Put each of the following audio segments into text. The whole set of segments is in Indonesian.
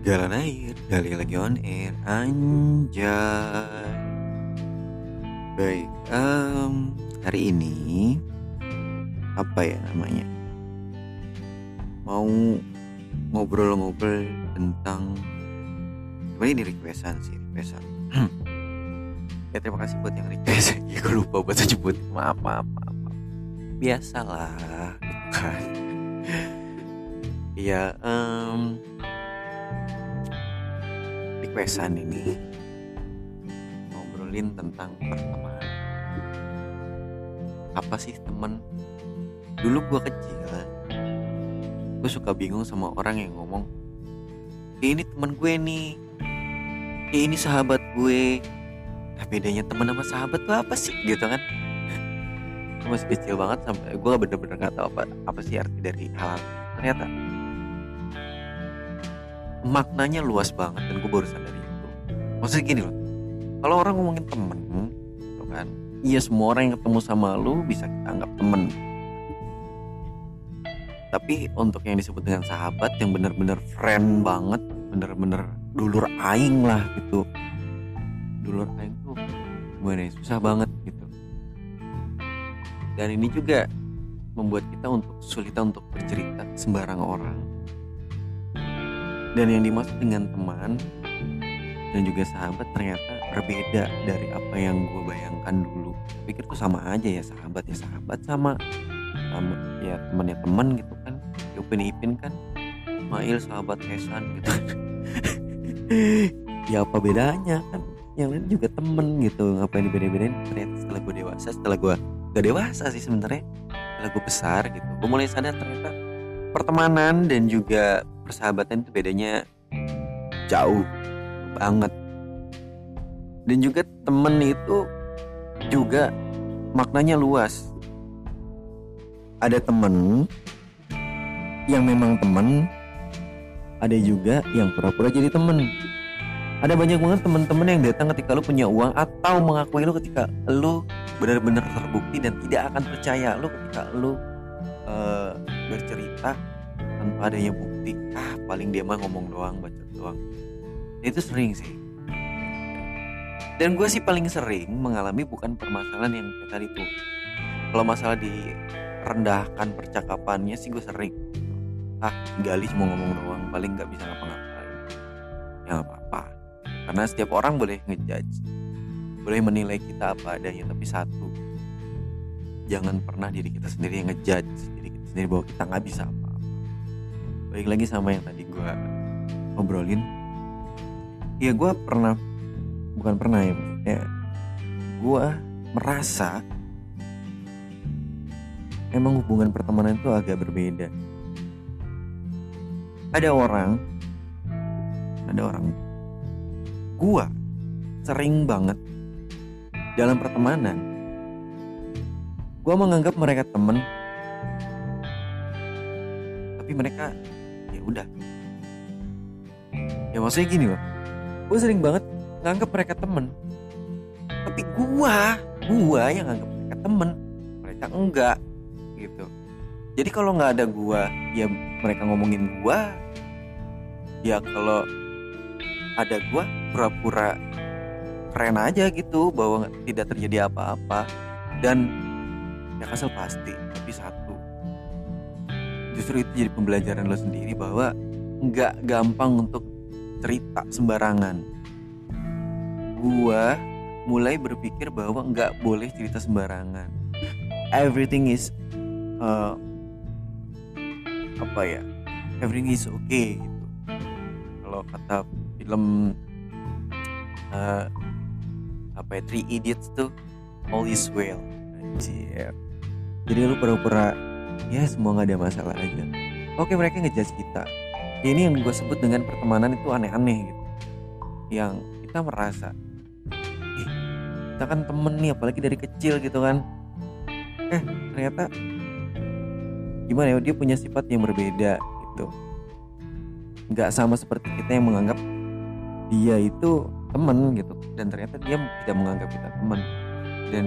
Jalan air, kali lagi on air, anjay. Baik, em, hari ini apa ya namanya? Mau ngobrol-ngobrol tentang sebenarnya ini requestan sih, requestan. ya terima kasih buat yang request. ya gue lupa buat nyebut. Maaf, maaf, maaf. Biasalah, gitu kan. Iya, em, requestan ini ngobrolin tentang pertemanan. Apa sih temen? Dulu gua kecil, gue suka bingung sama orang yang ngomong, "Eh, ini temen gue nih, ini sahabat gue. Nah, bedanya temen sama sahabat tuh apa sih? Gitu kan? Gue masih kecil banget sampai gue bener-bener gak tahu apa apa sih arti dari hal, -hal. ternyata maknanya luas banget dan gue baru sadar itu. Maksudnya gini loh kalau orang ngomongin temen gitu kan iya semua orang yang ketemu sama lu bisa kita anggap temen. Tapi untuk yang disebut dengan sahabat yang bener-bener friend banget bener-bener dulur aing lah gitu. Dulur aing tuh gimana ya susah banget gitu. Dan ini juga membuat kita untuk kesulitan untuk bercerita sembarang orang dan yang dimaksud dengan teman dan juga sahabat ternyata berbeda dari apa yang gue bayangkan dulu. Pikir tuh sama aja ya sahabat ya sahabat sama sama ya teman ya teman gitu kan. Upin Ipin kan Mail sahabat Hesan gitu. Ya apa bedanya kan? Yang lain juga temen gitu ngapain dibeda-bedain? Ternyata setelah gue dewasa setelah gue gak dewasa sih sebenarnya setelah gue besar gitu gue mulai sadar ternyata pertemanan dan juga persahabatan itu bedanya jauh banget. Dan juga temen itu juga maknanya luas. Ada temen yang memang temen ada juga yang pura-pura jadi temen. Ada banyak banget temen-temen yang datang ketika lu punya uang atau mengakui lu ketika lu benar-benar terbukti dan tidak akan percaya lu ketika lu uh, bercerita tanpa adanya bukti. Ah paling dia mah ngomong doang baca doang. Itu sering sih. Dan gue sih paling sering mengalami bukan permasalahan yang kayak tadi tuh. Kalau masalah direndahkan percakapannya sih gue sering. Ah gali cuma ngomong doang paling nggak bisa ngapa-ngapain. Ya apa-apa. Karena setiap orang boleh ngejudge. Boleh menilai kita apa adanya tapi satu jangan pernah diri kita sendiri yang ngejudge. Diri kita sendiri bahwa kita nggak bisa baik lagi sama yang tadi gue ngobrolin ya gue pernah bukan pernah ya ya gue merasa emang hubungan pertemanan itu agak berbeda. Ada orang ada orang gua sering banget dalam pertemanan gua menganggap mereka temen tapi mereka udah. Ya maksudnya gini loh. Gue sering banget nganggap mereka temen. Tapi gua gua yang nganggap mereka temen. Mereka enggak gitu. Jadi kalau nggak ada gua ya mereka ngomongin gua ya kalau ada gua pura-pura keren aja gitu bahwa tidak terjadi apa-apa. Dan ya kasih pasti justru itu jadi pembelajaran lo sendiri bahwa nggak gampang untuk cerita sembarangan. Gua mulai berpikir bahwa nggak boleh cerita sembarangan. Everything is uh, apa ya? Everything is okay gitu. Kalau kata film uh, apa ya? Three Idiots tuh all is well. Jadi lu pura-pura ya semua nggak ada masalah aja. Oke mereka ngejudge kita. Ini yang gue sebut dengan pertemanan itu aneh-aneh gitu. Yang kita merasa eh kita kan temen nih apalagi dari kecil gitu kan. Eh ternyata gimana ya dia punya sifat yang berbeda gitu. Nggak sama seperti kita yang menganggap dia itu temen gitu. Dan ternyata dia tidak menganggap kita temen. Dan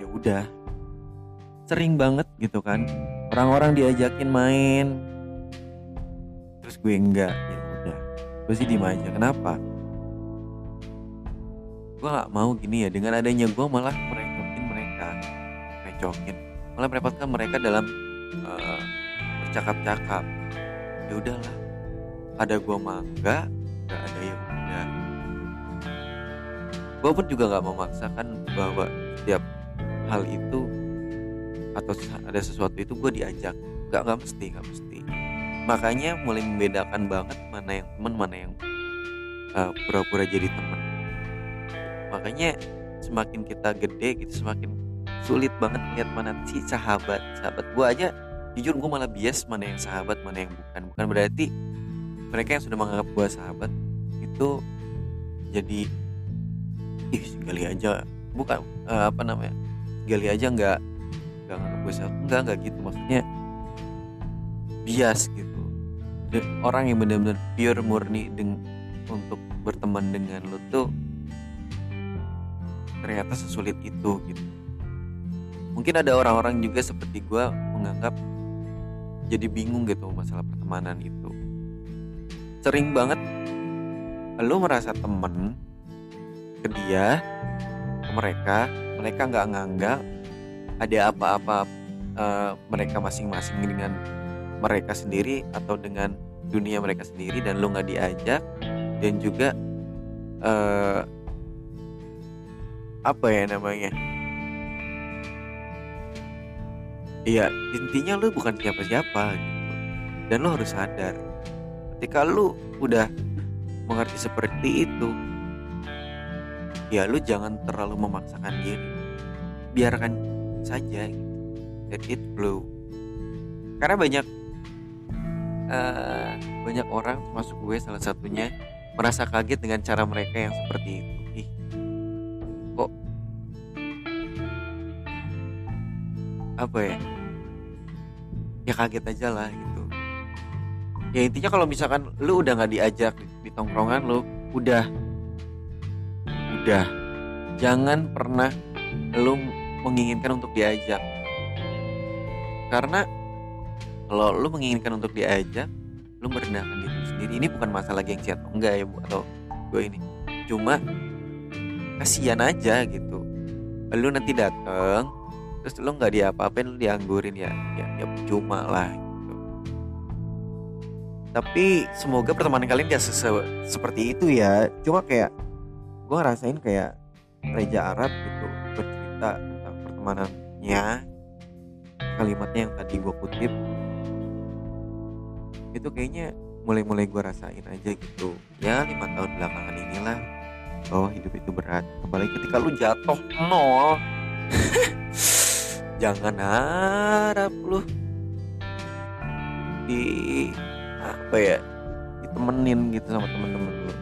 ya udah sering banget gitu kan. Orang-orang diajakin main. Terus gue enggak ya udah. Gue sih diem aja. Kenapa? Gue nggak mau gini ya. Dengan adanya gue malah merecokin mereka. Merecokin malah merepotkan mereka dalam uh, bercakap-cakap. Ya udahlah. Ada gue mangga nggak ada yang udah. Gue pun juga nggak memaksakan bahwa setiap hal itu atau ada sesuatu itu gue diajak. Nggak nggak mesti nggak mesti. Makanya mulai membedakan banget mana yang teman mana yang uh, pura-pura jadi teman makanya semakin kita gede gitu semakin sulit banget lihat mana sih sahabat. Sahabat gue aja jujur gue malah bias mana yang sahabat mana yang bukan. Bukan berarti mereka yang sudah menganggap gue sahabat itu jadi ih sekali aja. Bukan uh, apa namanya sekali aja nggak nggak nganggap gue sahabat enggak enggak gitu. Maksudnya bias gitu. Dan orang yang benar-benar pure murni deng untuk berteman dengan lo tuh ternyata sesulit itu gitu. Mungkin ada orang-orang juga seperti gue menganggap jadi bingung gitu masalah pertemanan itu. Sering banget lo merasa temen ke dia ke mereka mereka nggak nganggap ada apa-apa uh, mereka masing-masing dengan mereka sendiri atau dengan dunia mereka sendiri dan lo nggak diajak dan juga uh, apa ya namanya? Iya intinya lu bukan siapa-siapa gitu. Dan lo harus sadar ketika lu udah mengerti seperti itu ya lu jangan terlalu memaksakan diri. Biarkan saja gitu. let it flow. Karena banyak uh, banyak orang termasuk gue salah satunya merasa kaget dengan cara mereka yang seperti itu. Ih kok apa ya? Ya kaget aja lah gitu. Ya intinya kalau misalkan lu udah nggak diajak di, di tongkrongan lu udah udah. Jangan pernah lu menginginkan untuk diajak. Karena kalau lu menginginkan untuk diajak lu merendahkan diri sendiri. Ini bukan masalah gengsi atau enggak ya bu atau gue ini. Cuma kasihan aja gitu. Lu nanti dateng terus lu nggak diapa-apain lu dianggurin ya ya ya cuma lah gitu. tapi semoga pertemanan kalian gak seperti itu ya. Cuma kayak gue ngerasain kayak Reja Arab gitu bercerita pertemanannya kalimatnya yang tadi gue kutip itu kayaknya mulai-mulai gue rasain aja gitu. Ya lima tahun belakangan inilah bahwa hidup itu berat. Apalagi ketika lu jatuh nol. Jangan harap lu di apa ya ditemenin gitu sama temen-temen lu.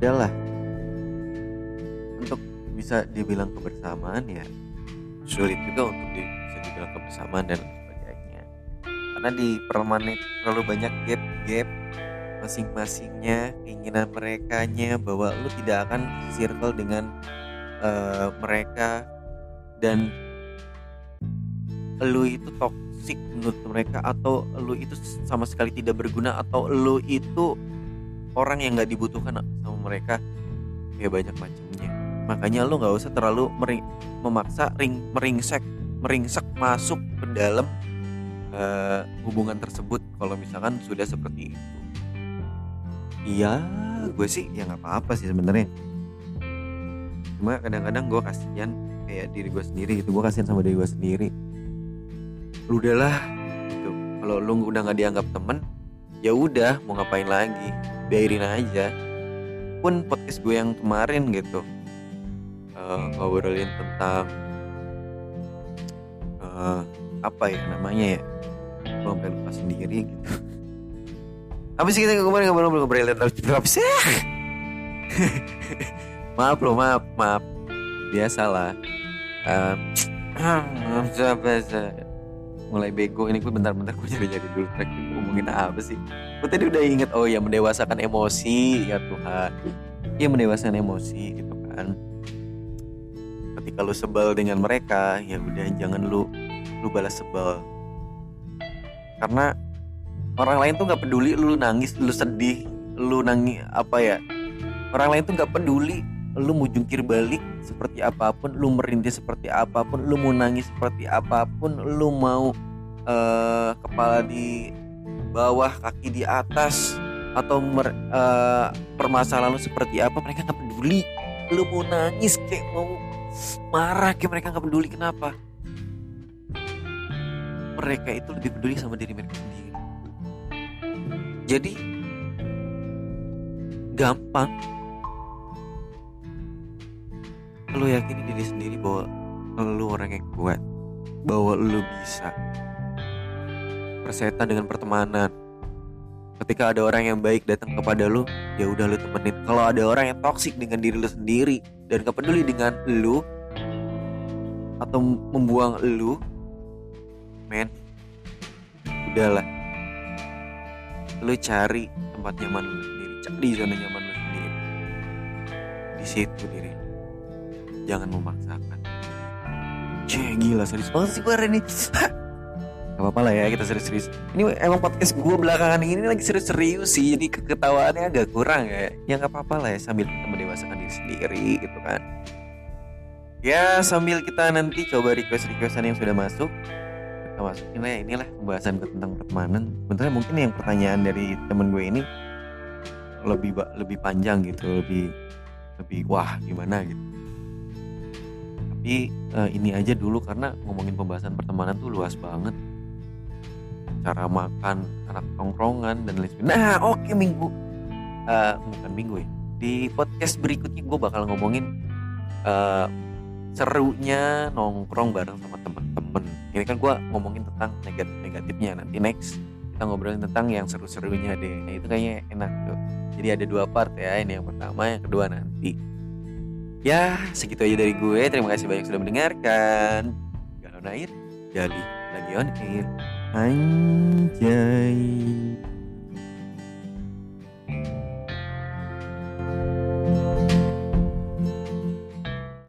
Udahlah. Untuk bisa dibilang kebersamaan ya sulit juga untuk di, bisa dibilang kebersamaan dan sebagainya. Karena di permanen terlalu banyak gap-gap masing-masingnya keinginan mereka nya bahwa lu tidak akan circle dengan uh, mereka. Dan lu itu toksik menurut mereka atau lu itu sama sekali tidak berguna atau lu itu orang yang nggak dibutuhkan sama mereka ya banyak macamnya makanya lu nggak usah terlalu mering, memaksa ring meringsek meringsek masuk ke dalam uh, hubungan tersebut kalau misalkan sudah seperti itu. Iya gue sih ya nggak apa-apa sih sebenarnya. Cuma kadang-kadang gue kasihan kayak diri gue sendiri gitu gue kasihan sama diri gue sendiri. Lu udahlah gitu. Kalau lu udah nggak dianggap temen ya udah mau ngapain lagi? Biarin aja. Pun podcast gue yang kemarin gitu uh, ngobrolin tentang uh, apa ya namanya ya gue sampai lupa sendiri gitu. Apa sih kita kemarin ngobrol ngobrol tentang berapa sih maaf bro maaf maaf. Biasalah. Um, mulai bego ini gue bentar-bentar gue nyari-nyari dulu track ngomongin apa sih? Gue tadi udah inget oh ya mendewasakan emosi ya Tuhan. Ya mendewasakan emosi gitu kan ketika lu sebel dengan mereka ya udah jangan lu lu balas sebel. Karena orang lain tuh nggak peduli lu nangis lu sedih lu nangi apa ya orang lain tuh nggak peduli lu mau jungkir balik seperti apa pun lu merintih seperti apa pun lu mau nangis seperti apa pun lu mau uh, kepala di bawah kaki di atas atau mer, uh, permasalahan lu seperti apa mereka nggak peduli. Lu mau nangis kayak mau marah kayak mereka nggak peduli kenapa? Mereka itu lebih peduli sama diri mereka sendiri. Jadi gampang. Lu yakini diri sendiri bahwa lu orang yang kuat bahwa lu bisa persetan dengan pertemanan. Ketika ada orang yang baik datang kepada lu ya udah lu temenin. Kalau ada orang yang toksik dengan diri lu sendiri dan gak peduli dengan lu atau membuang lu men. Udahlah. Lu cari tempat nyaman lu sendiri. Cari zona nyaman lu sendiri. Di situ diri jangan memaksakan. Cih, gila serius banget sih gue ini Gak apa-apa lah ya kita serius-serius. Ini emang podcast gue belakangan ini lagi serius-serius sih Jadi keketawaannya agak kurang ya. Ya gak apa-apa lah ya sambil kita mendewasakan diri sendiri gitu kan. Ya sambil kita nanti coba request-requestan yang sudah masuk Kita masukin lah ya inilah pembahasan tentang pertemanan. Sebenarnya mungkin yang pertanyaan dari temen gue ini Lebih lebih panjang gitu Lebih lebih wah gimana gitu. Tapi uh, ini aja dulu karena ngomongin pembahasan pertemanan tuh luas banget cara makan anak tongkrongan dan lain sebagainya. Nah oke okay, minggu. Uh, bukan minggu ya. Di podcast berikutnya gue bakal ngomongin uh, serunya nongkrong bareng sama temen-temen. Ini kan gue ngomongin tentang negatif negatifnya. Nanti next kita ngobrolin tentang yang seru-serunya deh. Nah itu kayaknya enak tuh. Jadi ada dua part ya. Ini yang pertama yang kedua nanti. Ya segitu aja dari gue. Terima kasih banyak sudah mendengarkan. Galon Air Jali lagi on air Anjay